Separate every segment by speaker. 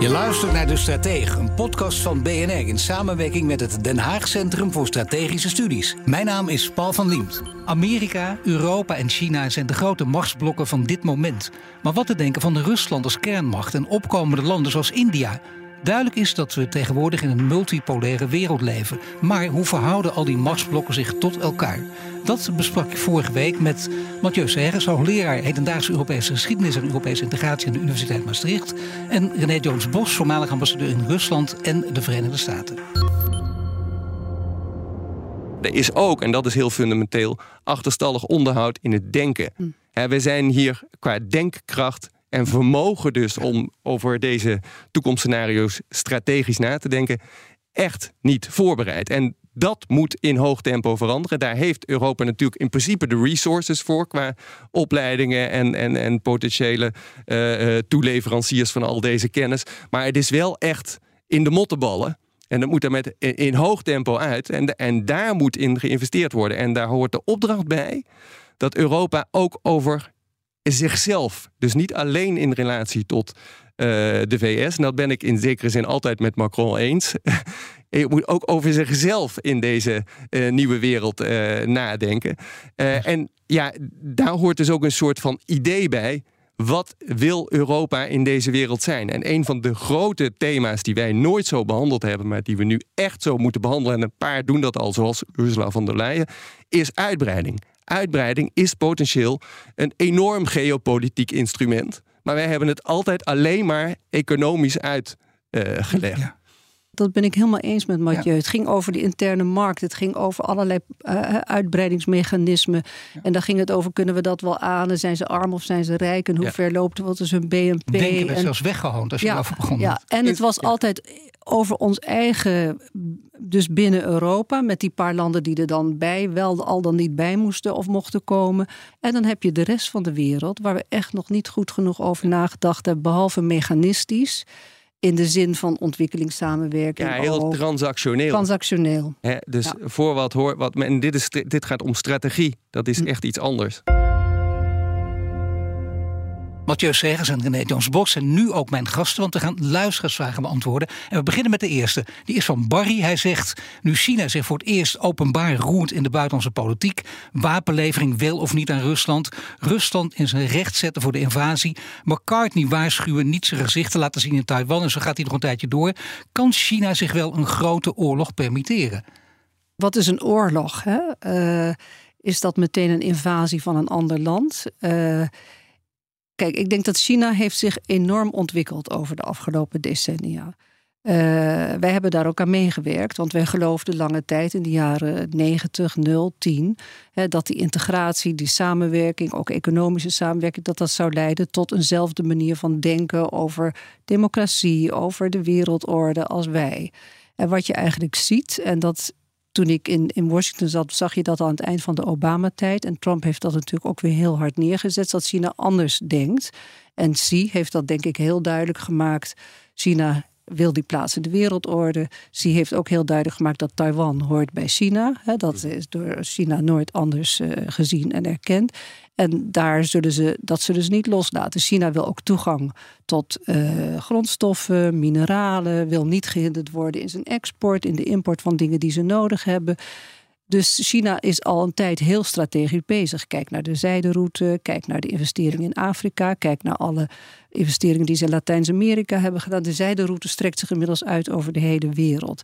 Speaker 1: Je luistert naar De Stratege, een podcast van BNR in samenwerking met het Den Haag Centrum voor Strategische Studies. Mijn naam is Paul van Liemt. Amerika, Europa en China zijn de grote machtsblokken van dit moment. Maar wat te denken van Rusland als kernmacht en opkomende landen zoals India? Duidelijk is dat we tegenwoordig in een multipolaire wereld leven. Maar hoe verhouden al die machtsblokken zich tot elkaar? Dat besprak ik vorige week met Mathieu Serres, hoogleraar hedendaagse Europese geschiedenis en Europese integratie aan de Universiteit Maastricht. En René Jones-Bos, voormalig ambassadeur in Rusland en de Verenigde Staten.
Speaker 2: Er is ook, en dat is heel fundamenteel, achterstallig onderhoud in het denken. Hm. We zijn hier qua denkkracht en vermogen dus om over deze toekomstscenario's strategisch na te denken, echt niet voorbereid. En dat moet in hoog tempo veranderen. Daar heeft Europa natuurlijk in principe de resources voor qua opleidingen en, en, en potentiële uh, toeleveranciers van al deze kennis. Maar het is wel echt in de mottenballen. En dat moet er met, in, in hoog tempo uit. En, en daar moet in geïnvesteerd worden. En daar hoort de opdracht bij dat Europa ook over zichzelf. Dus niet alleen in relatie tot uh, de VS. En dat ben ik in zekere zin altijd met Macron eens. Je moet ook over zichzelf in deze uh, nieuwe wereld uh, nadenken. en ja, daar hoort dus ook een soort van idee bij. Wat wil Europa in deze wereld zijn? En een van de grote thema's die wij nooit zo behandeld hebben, maar die we nu echt zo moeten behandelen, en een paar doen dat al, zoals Ursula von der Leyen, is uitbreiding uitbreiding is potentieel een enorm geopolitiek instrument. Maar wij hebben het altijd alleen maar economisch uitgelegd. Uh,
Speaker 3: dat ben ik helemaal eens met Mathieu. Het ging over de interne markt. Het ging over allerlei uh, uitbreidingsmechanismen. En dan ging het over, kunnen we dat wel aan? Zijn ze arm of zijn ze rijk? En hoe ver loopt wat is hun BNP?
Speaker 1: Denken
Speaker 3: werd
Speaker 1: en, zelfs weggehoond als je erover begon.
Speaker 3: Ja, en het was altijd over ons eigen, dus binnen Europa, met die paar landen die er dan bij, wel al dan niet bij moesten of mochten komen. En dan heb je de rest van de wereld, waar we echt nog niet goed genoeg over nagedacht hebben, behalve mechanistisch in de zin van ontwikkelingssamenwerking.
Speaker 2: Ja, heel transactioneel.
Speaker 3: Transactioneel.
Speaker 2: dus voor wat hoort, wat, en dit, is, dit gaat om strategie. Dat is hm. echt iets anders.
Speaker 1: Mathieu Segers en René Jones Bos zijn nu ook mijn gasten, want we gaan luisteraarsvragen beantwoorden. En we beginnen met de eerste. Die is van Barry. Hij zegt: Nu China zich voor het eerst openbaar roert in de buitenlandse politiek, wapenlevering wel of niet aan Rusland, Rusland in zijn recht zetten voor de invasie, McCartney waarschuwen niet zijn gezicht te laten zien in Taiwan, en zo gaat hij nog een tijdje door. Kan China zich wel een grote oorlog permitteren?
Speaker 3: Wat is een oorlog? Hè? Uh, is dat meteen een invasie van een ander land? Uh, Kijk, ik denk dat China heeft zich enorm ontwikkeld over de afgelopen decennia. Uh, wij hebben daar ook aan meegewerkt, want wij geloofden lange tijd in de jaren 90, 0, 10, hè, dat die integratie, die samenwerking, ook economische samenwerking, dat dat zou leiden tot eenzelfde manier van denken over democratie, over de wereldorde als wij. En wat je eigenlijk ziet, en dat toen ik in, in Washington zat, zag je dat aan het eind van de Obama-tijd. En Trump heeft dat natuurlijk ook weer heel hard neergezet, dat China anders denkt. En Xi heeft dat denk ik heel duidelijk gemaakt. China wil die plaats in de wereldorde. Xi heeft ook heel duidelijk gemaakt dat Taiwan hoort bij China. Dat is door China nooit anders eh, gezien en erkend. En daar zullen ze, dat zullen ze niet loslaten. China wil ook toegang tot uh, grondstoffen, mineralen, wil niet gehinderd worden in zijn export, in de import van dingen die ze nodig hebben. Dus China is al een tijd heel strategisch bezig. Kijk naar de zijderoute, kijk naar de investeringen in Afrika, kijk naar alle investeringen die ze in Latijns-Amerika hebben gedaan. De zijderoute strekt zich inmiddels uit over de hele wereld.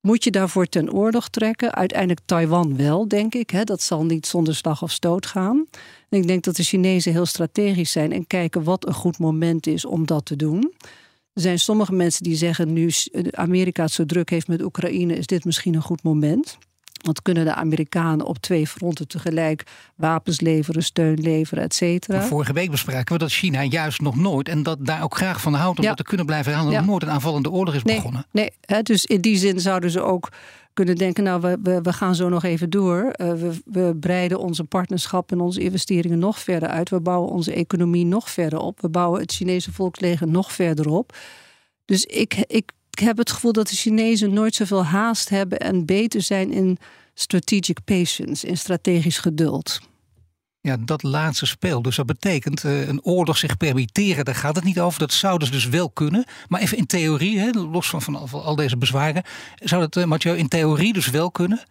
Speaker 3: Moet je daarvoor ten oorlog trekken? Uiteindelijk Taiwan wel, denk ik. Dat zal niet zonder slag of stoot gaan. Ik denk dat de Chinezen heel strategisch zijn en kijken wat een goed moment is om dat te doen. Er zijn sommige mensen die zeggen nu Amerika het zo druk heeft met Oekraïne, is dit misschien een goed moment. Want kunnen de Amerikanen op twee fronten tegelijk wapens leveren, steun leveren, et cetera?
Speaker 1: Vorige week bespraken we dat China juist nog nooit, en dat daar ook graag van houdt om dat te kunnen blijven nog nooit een aanvallende oorlog is begonnen.
Speaker 3: Nee, hè, dus in die zin zouden ze ook kunnen denken, nou, we, we, we gaan zo nog even door. Uh, we, we breiden onze partnerschap en onze investeringen nog verder uit. We bouwen onze economie nog verder op. We bouwen het Chinese volksleger nog verder op. Dus ik, ik ik heb het gevoel dat de Chinezen nooit zoveel haast hebben en beter zijn in strategic patience, in strategisch geduld.
Speaker 1: Ja, dat laatste speel. Dus dat betekent uh, een oorlog zich permitteren, daar gaat het niet over. Dat zouden ze dus wel kunnen. Maar even in theorie, hè, los van, van al, deze bezwaren, zou dat, uh, Mathieu, in theorie dus wel kunnen?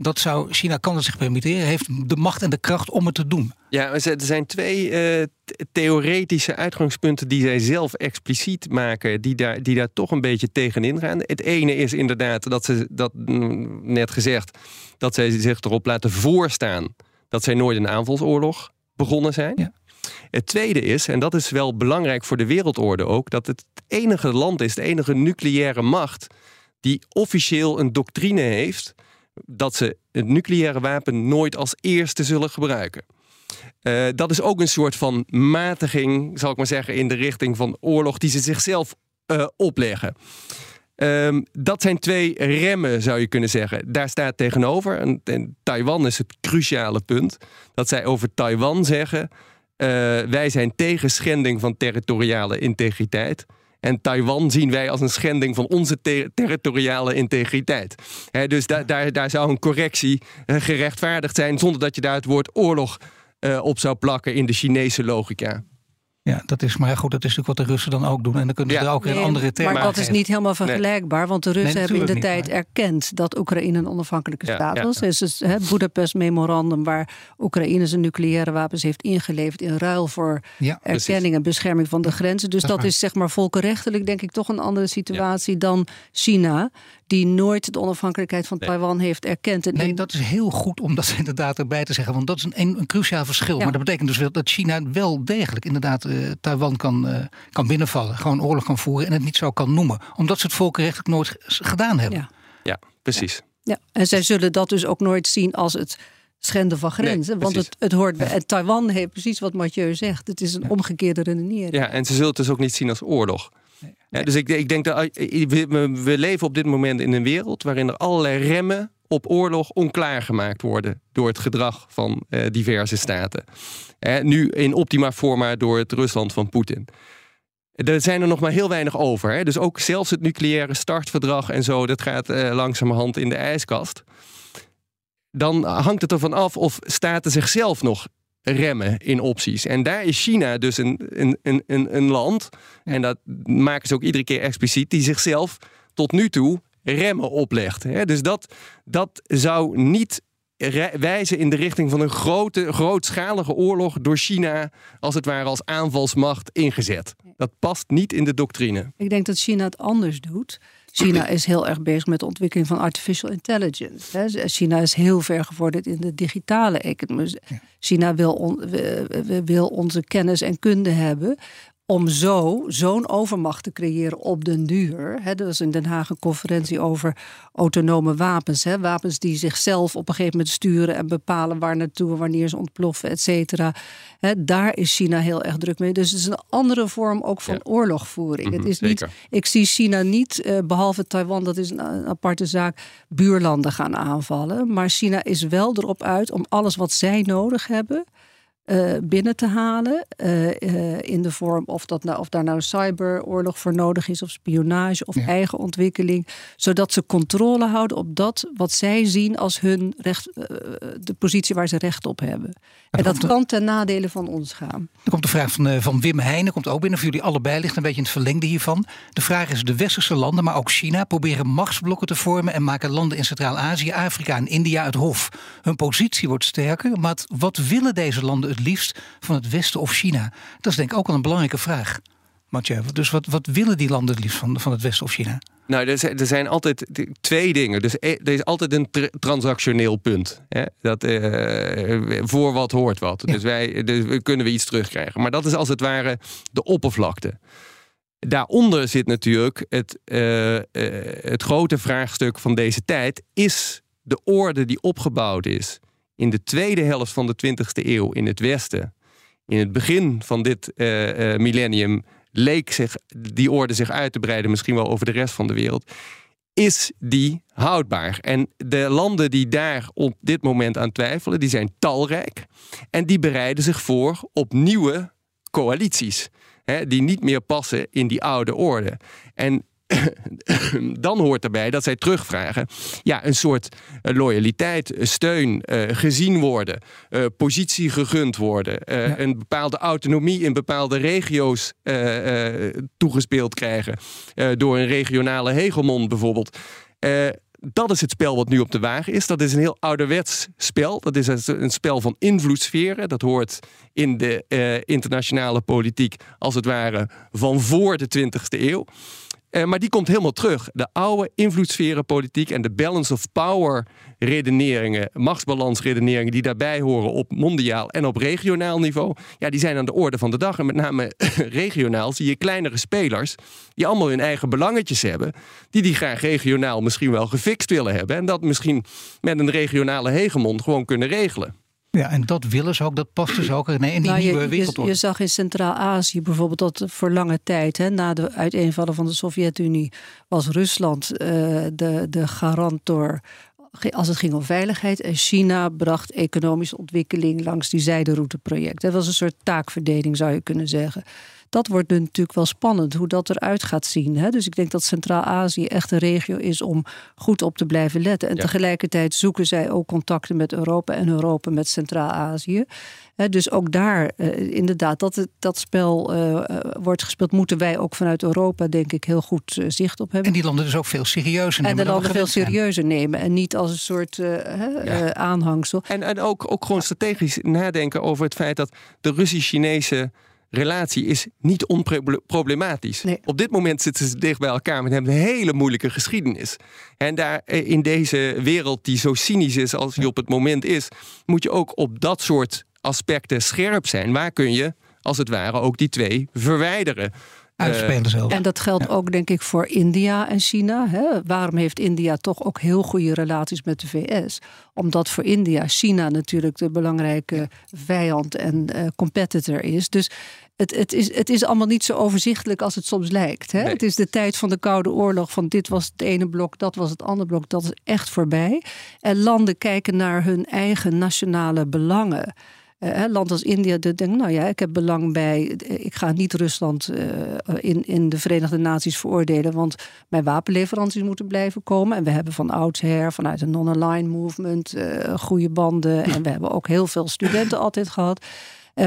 Speaker 1: Dat zou China kan het zich permitteren, heeft de macht en de kracht om het te doen.
Speaker 2: Ja, er zijn twee uh, theoretische uitgangspunten die zij zelf expliciet maken, die daar, die daar toch een beetje tegenin gaan. Het ene is inderdaad dat ze dat mm, net gezegd, dat zij zich erop laten voorstaan dat zij nooit een aanvalsoorlog begonnen zijn. Ja. Het tweede is, en dat is wel belangrijk voor de wereldorde ook, dat het enige land is, de enige nucleaire macht die officieel een doctrine heeft dat ze het nucleaire wapen nooit als eerste zullen gebruiken. Uh, dat is ook een soort van matiging, zal ik maar zeggen, in de richting van oorlog die ze zichzelf uh, opleggen. Um, dat zijn twee remmen, zou je kunnen zeggen. Daar staat tegenover, en, Taiwan is het cruciale punt, dat zij over Taiwan zeggen: uh, wij zijn tegen schending van territoriale integriteit. En Taiwan zien wij als een schending van onze territoriale integriteit. dus da daar, daar zou een correctie uh, gerechtvaardigd zijn zonder dat je daar het woord oorlog uh, op zou plakken in de Chinese logica.
Speaker 1: Ja, dat is maar goed. Dat is natuurlijk wat de Russen dan ook doen. En dan kunnen ze er ook nee, een andere termen
Speaker 3: Maar dat is niet helemaal vergelijkbaar. Want de Russen hebben in de tijd erkend dat Oekraïne een onafhankelijke staat was. Het is het Budapest Memorandum waar Oekraïne zijn nucleaire wapens heeft ingeleverd in ruil voor erkenning en bescherming van de grenzen. Dus dat, is zeg maar volkenrechtelijk denk ik toch een andere situatie dan China die nooit de onafhankelijkheid van Taiwan heeft erkend.
Speaker 1: En nee, dat is heel goed om dat inderdaad erbij te zeggen. Want dat is een, een cruciaal verschil. Maar dat betekent dus wel dat China wel degelijk inderdaad uh, Taiwan kan, uh, kan binnenvallen. Gewoon oorlog kan voeren en het niet zo kan noemen. Omdat ze het volkenrechtelijk nooit gedaan hebben.
Speaker 2: Ja, ja precies.
Speaker 3: Ja. en zij zullen dat dus ook nooit zien als het schenden van grenzen. want het, het hoort bij. En Taiwan heeft precies wat Mathieu zegt. Het is een omgekeerde redenering.
Speaker 2: Ja, en ze zullen het dus ook niet zien als oorlog. Dus ik, ik denk dat eh, we, leven op dit moment in een wereld waarin er allerlei remmen op oorlog onklaargemaakt worden door het gedrag van eh, diverse staten. Nu in optima forma door het Rusland van Poetin. Er zijn er nog maar heel weinig over. Hè? Dus ook zelfs het nucleaire startverdrag en zo, dat gaat eh, langzamerhand in de ijskast. Dan hangt het ervan af of staten zichzelf nog remmen in opties. En daar is China dus een, een, een, een land, en dat maken ze ook iedere keer expliciet, die zichzelf tot nu toe remmen oplegt. Dus dat, dat zou niet wijzen in de richting van een grote, grootschalige oorlog door China, als het ware als aanvalsmacht ingezet. Dat past niet in de doctrine.
Speaker 3: Ik denk dat China het anders doet. China is heel erg bezig met de ontwikkeling van artificial intelligence. China is heel ver gevorderd in de digitale economie. China wil, wil onze kennis en kunde hebben om zo zo'n overmacht te creëren op den duur. Hè, er was in Den Haag een conferentie over autonome wapens. Hè, wapens die zichzelf op een gegeven moment sturen en bepalen waar naartoe, wanneer ze ontploffen, et cetera. Hè, daar is China heel erg druk mee. Dus het is een andere vorm ook van oorlogvoering. het mhm, is niet, ik zie China niet, uh, behalve Taiwan, dat is een, een aparte zaak, buurlanden gaan aanvallen. Maar China is wel erop uit om alles wat zij nodig hebben uh, binnen te halen. Uh, in de vorm of, dat nou, of daar nou cyberoorlog voor nodig is, of spionage of eigen ontwikkeling. Zodat ze controle houden op dat wat zij zien als hun recht, de positie waar ze recht op hebben. En, dat kan ten nadele van ons gaan.
Speaker 1: Er komt de vraag van, van Wim Heijnen, komt ook binnen voor jullie allebei, ligt een beetje in het verlengde hiervan. De vraag is: de westerse landen, maar ook China, proberen machtsblokken te vormen en maken landen in Centraal-Azië, Afrika en India het hof. Hun positie wordt sterker, maar wat willen deze landen het liefst van het Westen of China? Dat is denk ik ook wel een belangrijke vraag. Mathieu, dus wat, wat willen die landen het liefst van, van het Westen of China?
Speaker 2: Nou, er zijn, er zijn altijd twee dingen. Dus e, er is altijd een transactioneel punt. Hè? Dat, uh, voor wat hoort wat. Dus wij dus kunnen we iets terugkrijgen. Maar dat is als het ware de oppervlakte. Daaronder zit natuurlijk het, uh, uh, het grote vraagstuk van deze tijd. Is de orde die opgebouwd is in de tweede helft van de 20e eeuw in het Westen, in het begin van dit uh, millennium, leek zich die orde zich uit te breiden, misschien wel over de rest van de wereld, is die houdbaar. En de landen die daar op dit moment aan twijfelen, die zijn talrijk en die bereiden zich voor op nieuwe coalities. Hè, die niet meer passen in die oude orde. En dan hoort erbij dat zij terugvragen. Ja, een soort eh, loyaliteit, eh, steun, uh, gezien worden, positie gegund worden, een bepaalde autonomie in bepaalde regio's toegespeeld krijgen. door een regionale hegemon bijvoorbeeld. dat is het spel wat nu op de wagen is. Dat is een heel ouderwets spel. Dat is een spel van invloedssferen. Dat hoort in de internationale politiek als het ware van voor de 20e eeuw. Uh, maar die komt helemaal terug. De oude invloedssferenpolitiek en de balance of power redeneringen, machtsbalansredeneringen die daarbij horen op mondiaal en op regionaal niveau, ja, die zijn aan de orde van de dag. En met name regionaal zie je kleinere spelers die allemaal hun eigen belangetjes hebben, die die graag regionaal misschien wel gefixt willen hebben en dat misschien met een regionale hegemon gewoon kunnen regelen.
Speaker 1: Ja, en dat willen ze ook, dat past dus ook in die nou, nieuwe wereldorde.
Speaker 3: Je, je, zag in Centraal-Azië bijvoorbeeld dat voor lange tijd, hè, na de uiteenvallen van de Sovjet-Unie, was Rusland uh, de, de garant door als het ging om veiligheid. En China bracht economische ontwikkeling langs die zijderouteproject. Dat was een soort taakverdeling, zou je kunnen zeggen dat wordt natuurlijk wel spannend hoe dat eruit gaat zien. Hè? Dus ik denk dat Centraal-Azië echt een regio is om goed op te blijven letten. En tegelijkertijd zoeken zij ook contacten met Europa en Europa met Centraal-Azië. Dus ook daar, uh, inderdaad, dat het, dat spel uh, wordt gespeeld, moeten wij ook vanuit Europa, denk ik, heel goed uh, zicht op hebben.
Speaker 1: En die landen dus ook veel serieuzer nemen.
Speaker 3: En de landen veel serieuzer nemen en niet als een soort ja. aanhangsel.
Speaker 2: En, en ook, ook gewoon strategisch nadenken over het feit dat de Russisch-Chinese relatie is niet onproblematisch. Op dit moment zitten ze dicht bij elkaar, maar hebben een hele moeilijke geschiedenis. En daar eh, in deze wereld die zo cynisch is als die op het moment is, moet je ook op dat soort aspecten scherp zijn. Waar kun je, als het ware, ook die twee verwijderen?
Speaker 1: Uitspelen zelf.
Speaker 3: En dat geldt ook, denk ik, voor India en China. Hè? Waarom heeft India toch ook heel goede relaties met de VS? Omdat voor India China natuurlijk de belangrijke vijand en uh, competitor is. Dus het, het, is, het is allemaal niet zo overzichtelijk als het soms lijkt. Hè? Het is de tijd van de Koude Oorlog. Van dit was het ene blok, dat was het andere blok. Dat is echt voorbij. En landen kijken naar hun eigen nationale belangen. Uh, land als India denkt, nou ja, ik heb belang bij. Ik ga niet Rusland uh, in, in de Verenigde Naties veroordelen, want mijn wapenleveranties moeten blijven komen. En we hebben van oudsher, vanuit de non-aligned movement, uh, goede banden. En we hebben ook heel veel studenten altijd gehad.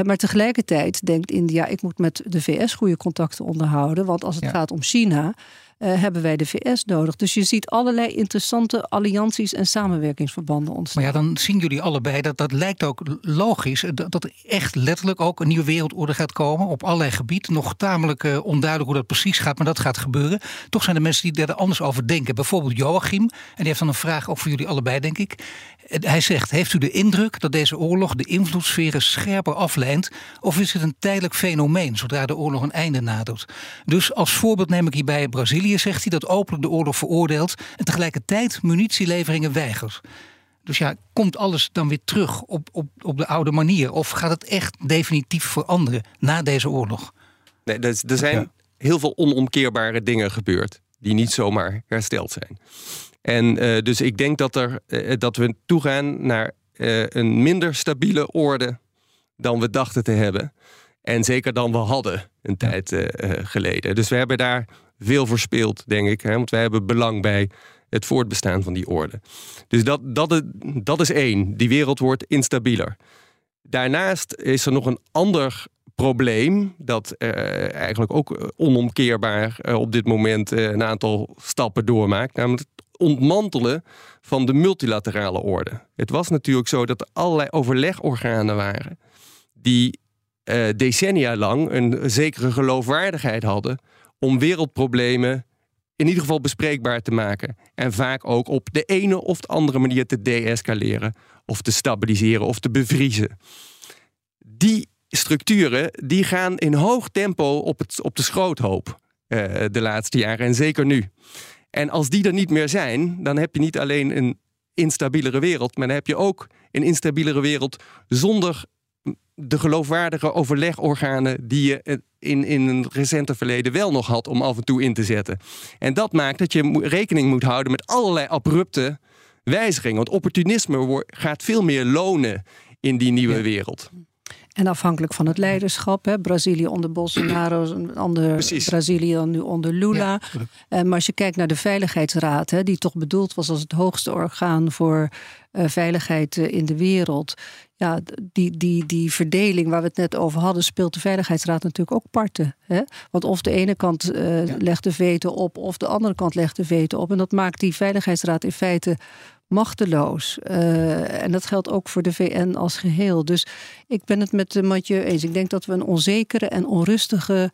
Speaker 3: maar tegelijkertijd denkt India, ik moet met de VS goede contacten onderhouden. Want als het gaat om China, uh, hebben wij de VS nodig. Dus je ziet allerlei interessante allianties en samenwerkingsverbanden ontstaan.
Speaker 1: Maar ja, dan zien jullie allebei dat dat lijkt ook logisch. Dat, dat er echt letterlijk ook een nieuwe wereldorde gaat komen. Op allerlei gebieden. Nog tamelijk uh, onduidelijk hoe dat precies gaat, maar dat gaat gebeuren. Toch zijn er mensen die er anders over denken. Bijvoorbeeld Joachim. En die heeft dan een vraag ook voor jullie allebei, denk ik. Hij zegt: Heeft u de indruk dat deze oorlog de invloedssferen scherper aflijnt? Of is het een tijdelijk fenomeen zodra de oorlog een einde nadert? Dus als voorbeeld neem ik hierbij Brazilië, zegt hij, dat openlijk de oorlog veroordeelt en tegelijkertijd munitieleveringen weigert. Dus ja, komt alles dan weer terug op, op, op de oude manier? Of gaat het echt definitief veranderen na deze oorlog?
Speaker 2: Nee, er zijn heel veel onomkeerbare dingen gebeurd die niet zomaar hersteld zijn. En uh, dus ik denk dat, er, uh, dat we toegaan naar uh, een minder stabiele orde dan we dachten te hebben. En zeker dan we hadden een tijd geleden. Dus we hebben daar veel verspeeld, denk ik. Hè, want wij hebben belang bij het voortbestaan van die orde. Dus dat, dat, dat is één. Die wereld wordt instabieler. Daarnaast is er nog een ander probleem dat eigenlijk ook onomkeerbaar op dit moment een aantal stappen doormaakt. Namelijk ontmantelen van de multilaterale orde. Het was natuurlijk zo dat er allerlei overlegorganen waren die decennia lang een zekere geloofwaardigheid hadden om wereldproblemen in ieder geval bespreekbaar te maken. En vaak ook op de ene of de andere manier te deescaleren of te stabiliseren of te bevriezen. Die structuren die gaan in hoog tempo op, het, op de schroothoop uh, de laatste jaren en zeker nu. En als die er niet meer zijn, dan heb je niet alleen een instabielere wereld. Maar dan heb je ook een instabielere wereld zonder de geloofwaardige overlegorganen die je in, in een recente verleden wel nog had om af en toe in te zetten. En dat maakt dat je rekening moet houden met allerlei abrupte wijzigingen. Want opportunisme gaat veel meer lonen in die nieuwe wereld.
Speaker 3: En afhankelijk van het leiderschap. Hè, Brazilië onder Bolsonaro, een ander Precies. Brazilië dan nu onder Lula. Ja. maar als je kijkt naar de Veiligheidsraad, hè, die toch bedoeld was als het hoogste orgaan voor uh, veiligheid uh, in de wereld. Ja, die, die, die verdeling waar we het net over hadden, speelt de Veiligheidsraad natuurlijk ook parten. Hè? Want of de ene kant uh, ja. legt de veto op, of de andere kant legt de veto op. En dat maakt die Veiligheidsraad in feite machteloos. Uh, en dat geldt ook voor de VN als geheel. Dus ik ben het met Mathieu eens. Ik denk dat we een onzekere en onrustige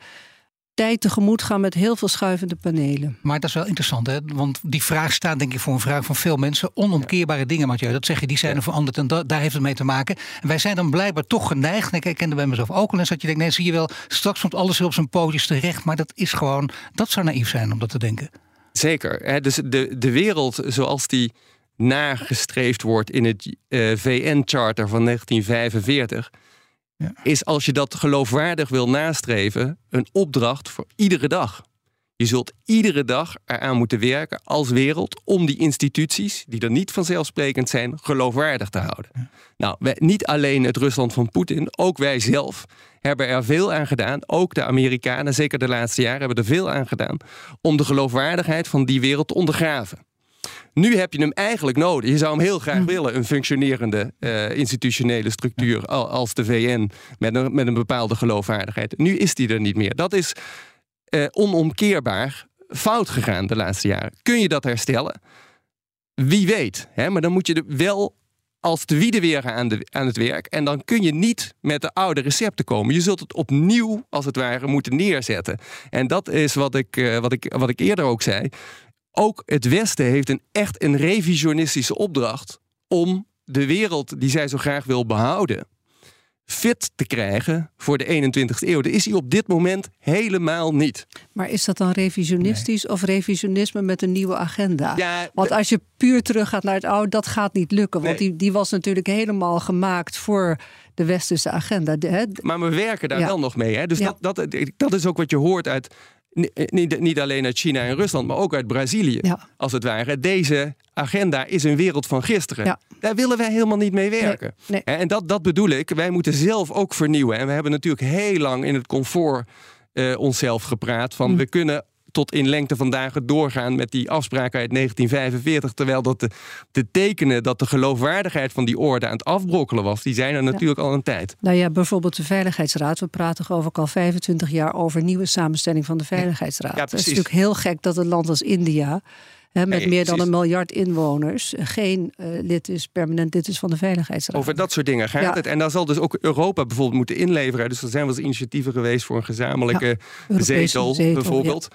Speaker 3: tijd tegemoet gaan met heel veel schuivende panelen.
Speaker 1: Maar dat is wel interessant, hè? want die vraag staat denk ik voor een vraag van veel mensen. Onomkeerbare dingen, Mathieu, dat zeg je, die zijn er veranderd en daar heeft het mee te maken. En wij zijn dan blijkbaar toch geneigd, en ik kende bij mezelf ook al eens, dat je denkt, nee, zie je wel, straks komt alles weer op zijn pootjes terecht. Maar dat is gewoon, dat zou naïef zijn om dat te denken.
Speaker 2: Zeker, hè? dus de, de wereld zoals die nagestreefd wordt in het uh, VN-charter van 1945, ja. is als je dat geloofwaardig wil nastreven, een opdracht voor iedere dag. Je zult iedere dag eraan moeten werken als wereld om die instituties, die er niet vanzelfsprekend zijn, geloofwaardig te houden. Ja. Nou, wij, niet alleen het Rusland van Poetin, ook wij zelf hebben er veel aan gedaan. Ook de Amerikanen, zeker de laatste jaren, hebben er veel aan gedaan om de geloofwaardigheid van die wereld te ondergraven. Nu heb je hem eigenlijk nodig. Je zou hem heel graag hm. willen, een functionerende uh, institutionele structuur als de VN met een, met een bepaalde geloofwaardigheid. Nu is die er niet meer. Dat is uh, onomkeerbaar fout gegaan de laatste jaren. Kun je dat herstellen? Wie weet. Hè? Maar dan moet je er wel als de wiede weer aan, de, aan het werk. En dan kun je niet met de oude recepten komen. Je zult het opnieuw, als het ware, moeten neerzetten. En dat is wat ik, uh, wat ik, wat ik eerder ook zei ook het Westen heeft een echt een revisionistische opdracht om de wereld die zij zo graag wil behouden, fit te krijgen voor de 21ste eeuw. Dat is hij op dit moment helemaal niet.
Speaker 3: Maar is dat dan revisionistisch of revisionisme met een nieuwe agenda? Ja, want als je puur teruggaat naar het oude, dat gaat niet lukken. Want die, die was natuurlijk helemaal gemaakt voor de westerse agenda.
Speaker 2: Maar we werken daar wel nog mee. Hè? Dus ja. dat, dat, dat is ook wat je hoort uit niet, niet alleen uit China en Rusland, maar ook uit Brazilië, als het ware. Deze agenda is een wereld van gisteren. Daar willen wij helemaal niet mee werken. En dat, dat bedoel ik. Wij moeten zelf ook vernieuwen. En we hebben natuurlijk heel lang in het comfort uh, onszelf gepraat. Van mm. we kunnen tot in lengte van dagen doorgaan met die afspraken uit 1945. Terwijl dat de, de tekenen dat de geloofwaardigheid van die orde aan het afbrokkelen was, die zijn er natuurlijk al een tijd.
Speaker 3: Nou ja, bijvoorbeeld de Veiligheidsraad. We praten geloof ik al 25 jaar over nieuwe samenstelling van de Veiligheidsraad. Ja, het is natuurlijk heel gek dat een land als India met meer dan een miljard inwoners geen uh, lid is, permanent lid is van de Veiligheidsraad.
Speaker 2: Over dat soort dingen gaat het. En daar zal dus ook Europa bijvoorbeeld moeten inleveren. Dus er zijn wel eens initiatieven geweest voor een gezamenlijke zetel, bijvoorbeeld.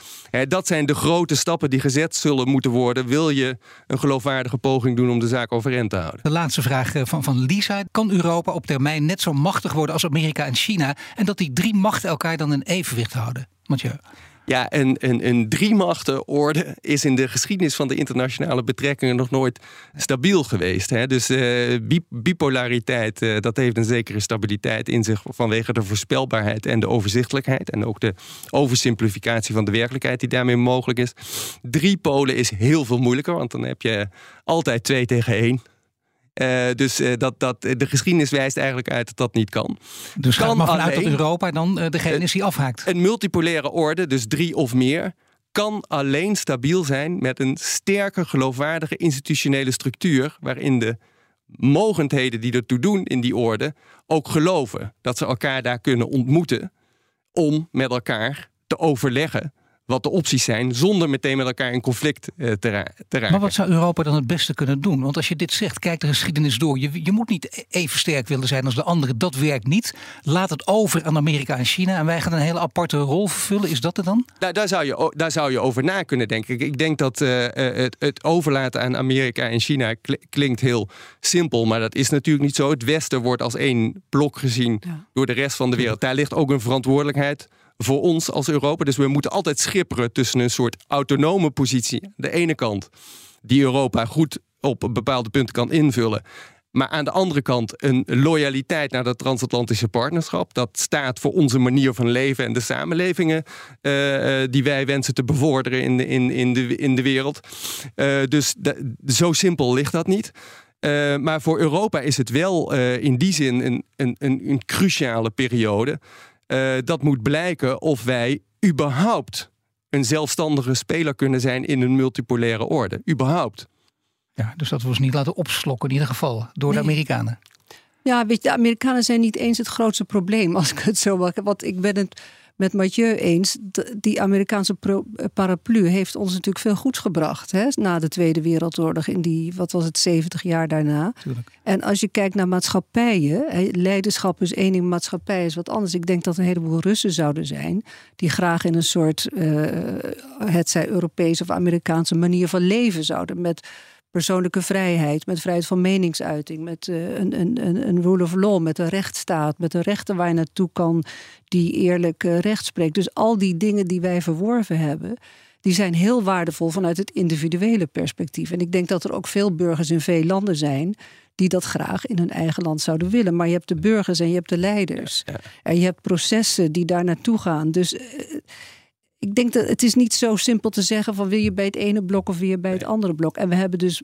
Speaker 2: dat zijn de grote stappen die gezet zullen moeten worden. Wil je een geloofwaardige poging doen om de zaak overeind te houden?
Speaker 1: De laatste vraag eh, van, van Lisa. Kan Europa op termijn net zo machtig worden als Amerika en China? En dat die drie machten elkaar dan in evenwicht houden? Mathieu.
Speaker 2: Ja, een, een, een driemachtenorde is in de geschiedenis van de internationale betrekkingen nog nooit stabiel geweest. Hè? Dus uh, bipolariteit, uh, dat heeft een zekere stabiliteit in zich vanwege de voorspelbaarheid en de overzichtelijkheid. En ook de oversimplificatie van de werkelijkheid die daarmee mogelijk is. Drie polen is heel veel moeilijker, want dan heb je altijd twee tegen één. Uh, dus uh, dat, dat, de geschiedenis wijst eigenlijk uit dat dat niet kan.
Speaker 1: Dus kan maar vanuit dat Europa dan uh, degene is die afhaakt.
Speaker 2: Een multipolaire orde, dus drie of meer, kan alleen stabiel zijn met een sterke, geloofwaardige institutionele structuur. waarin de mogendheden die ertoe doen in die orde ook geloven dat ze elkaar daar kunnen ontmoeten. om met elkaar te overleggen wat de opties zijn, zonder meteen met elkaar in conflict uh, te, ra te, raken.
Speaker 1: Maar wat zou Europa dan het beste kunnen doen? Want als je dit zegt, kijk de geschiedenis door. Je, je moet niet e-, even sterk willen zijn als de anderen. Dat werkt niet. Laat het over aan Amerika en China en wij gaan een hele aparte rol vervullen. Is dat er dan?
Speaker 2: Daar, daar, zou, je, daar zou je over na kunnen denken. Ik denk dat uh, het, het, overlaten aan Amerika en China klinkt heel simpel, maar dat is natuurlijk niet zo. Het Westen wordt als één blok gezien ja. door de rest van de wereld. Daar ligt ook een verantwoordelijkheid voor ons als Europa. Dus we moeten altijd schipperen tussen een soort autonome positie. De ene kant, die Europa goed op bepaalde punten kan invullen. Maar aan de andere kant een loyaliteit naar dat transatlantische partnerschap. Dat staat voor onze manier van leven en de samenlevingen uh, die wij wensen te bevorderen in de, in, in de, in de wereld. Uh, dus zo simpel ligt dat niet. Maar voor Europa is het wel in die zin een, een, een cruciale periode. Dat moet blijken of wij überhaupt een zelfstandige speler kunnen zijn in een multipolaire orde. Überhaupt.
Speaker 1: Ja, dus dat we ons niet laten opslokken in ieder geval door de Amerikanen.
Speaker 3: Ja, weet je, de Amerikanen zijn niet eens het grootste probleem, als ik het zo mag. Want ik ben het met Mathieu eens. Die Amerikaanse paraplu heeft ons natuurlijk veel goeds gebracht. Hè, na de Tweede Wereldoorlog, in die, wat was het, 70 jaar daarna. Tuurlijk. En als je kijkt naar maatschappijen, leiderschap is één ding, maatschappij is wat anders. Ik denk dat een heleboel Russen zouden zijn die graag in een soort, uh, het zij Europese of Amerikaanse manier van leven zouden. Met persoonlijke vrijheid, met vrijheid van meningsuiting, met uh, een, een, een rule of law, met een rechtsstaat, met een rechter waar je naartoe kan die eerlijk uh, recht spreekt. Dus al die dingen die wij verworven hebben, die zijn heel waardevol vanuit het individuele perspectief. En ik denk dat er ook veel burgers in veel landen zijn die dat graag in hun eigen land zouden willen. Maar je hebt de burgers en je hebt de leiders. En je hebt processen die daar naartoe gaan. Dus. Uh, ik denk dat het is niet zo simpel te zeggen van wil je bij het ene blok of wil je bij het andere blok. En we hebben dus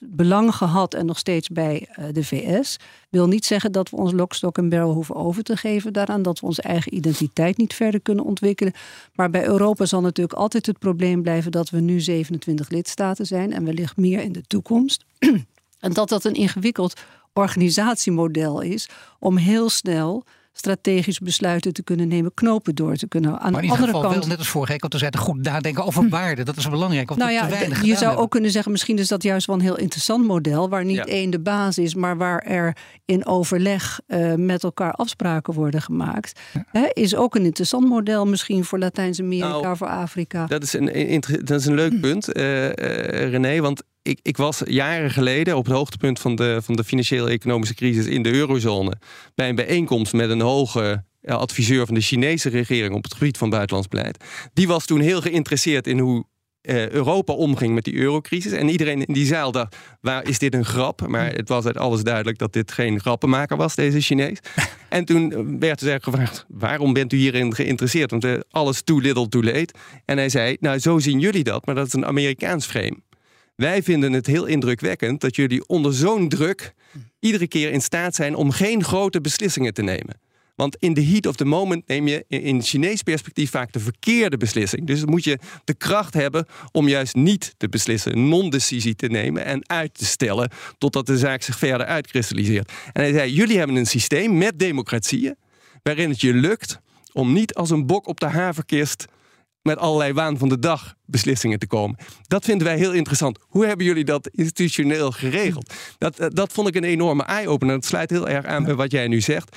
Speaker 3: belang gehad en nog steeds bij uh, de VS. Wil niet zeggen dat we ons lokstok en barrel hoeven over te geven daaraan. Dat we onze eigen identiteit niet verder kunnen ontwikkelen. Maar bij Europa zal natuurlijk altijd het probleem blijven dat we nu 27 lidstaten zijn. En wellicht meer in de toekomst. en dat dat een ingewikkeld organisatiemodel is om heel snel strategisch besluiten te kunnen nemen, knopen door te kunnen.
Speaker 1: Aan maar in de andere geval kant, net als vorige week, want we zeiden goed nadenken over hm. waarde. Dat is belangrijk.
Speaker 3: Nou ja, je zou ook kunnen zeggen, misschien is dat juist wel een heel interessant model, waar niet één de basis is, maar waar er in overleg uh, met elkaar afspraken worden gemaakt. Ja. is ook een interessant model, misschien voor Latijns-Amerika, nou, voor Afrika.
Speaker 2: Dat is een, dat is een leuk hm. punt, uh, uh, René, want ik, ik, was jaren geleden op het hoogtepunt van de, van de financiële-economische crisis in de eurozone. bij een bijeenkomst met een hoge adviseur van de Chinese regering op het gebied van buitenlands beleid. Die was toen heel geïnteresseerd in hoe eh, Europa omging met die eurocrisis. En iedereen in die zaal dacht, waar is dit een grap? Maar het was uit alles duidelijk dat dit geen grappenmaker was, deze Chinees. en toen werd er gevraagd, waarom bent u hierin geïnteresseerd? Want uh, alles too little too late. En hij zei, nou zo zien jullie dat, maar dat is een Amerikaans frame. Wij vinden het heel indrukwekkend dat jullie onder zo'n druk iedere keer in staat zijn om geen grote beslissingen te nemen. Want in de heat of the moment neem je in Chinees perspectief vaak de verkeerde beslissing. Dus moet je de kracht hebben om juist niet te beslissen, non-decisie te nemen en uit te stellen totdat de zaak zich verder uitkristalliseert. En hij zei: Jullie hebben een systeem met democratieën waarin het je lukt om niet als een bok op de haverkist met allerlei waan van de dag beslissingen te komen. Dat vinden wij heel interessant. Hoe hebben jullie dat institutioneel geregeld? Dat, eh, dat vond ik een enorme eye-opener. Dat sluit heel erg aan bij wat jij nu zegt.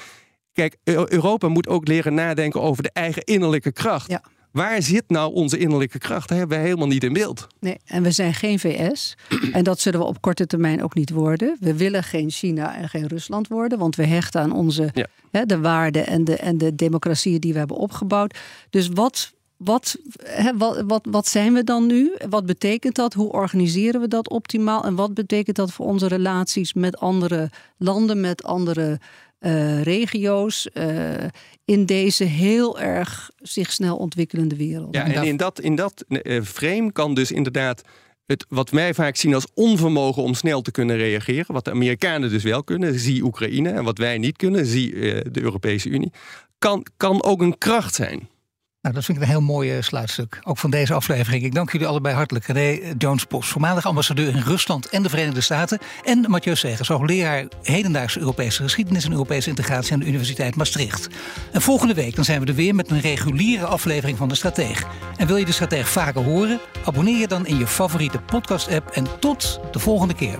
Speaker 2: Kijk, Europa moet ook leren nadenken over de eigen innerlijke kracht. Ja. Waar zit nou onze innerlijke kracht? Dat hebben wij helemaal niet in beeld.
Speaker 3: Nee, en we zijn geen VS. en dat zullen we op korte termijn ook niet worden. We willen geen China en geen Rusland worden. Want we hechten aan onze hè, de waarden en de, en de democratieën die we hebben opgebouwd. Dus wat wat, wat, wat, wat zijn we dan nu? Wat betekent dat? Hoe organiseren we dat optimaal? En wat betekent dat voor onze relaties met andere landen, met andere uh, regio's uh, in deze heel erg zich snel ontwikkelende wereld?
Speaker 2: Ja, en in dat, in dat uh, frame kan dus inderdaad het, wat wij vaak zien als onvermogen om snel te kunnen reageren, wat de Amerikanen dus wel kunnen, zie Oekraïne, en wat wij niet kunnen, zie de Europese Unie, kan, kan ook een kracht zijn.
Speaker 1: Nou, dat vind ik een heel mooi eh, sluitstuk, ook van deze aflevering. Ik dank jullie allebei hartelijk. René Jones-Bos, voormalig ambassadeur in Rusland en de Verenigde Staten. En Mathieu Segers, hoogleraar hedendaagse Europese geschiedenis en Europese integratie aan de Universiteit Maastricht. En volgende week dan zijn we er weer met een reguliere aflevering van De Strateeg. En wil je De Strateeg vaker horen? Abonneer je dan in je favoriete podcast-app. En tot de volgende keer.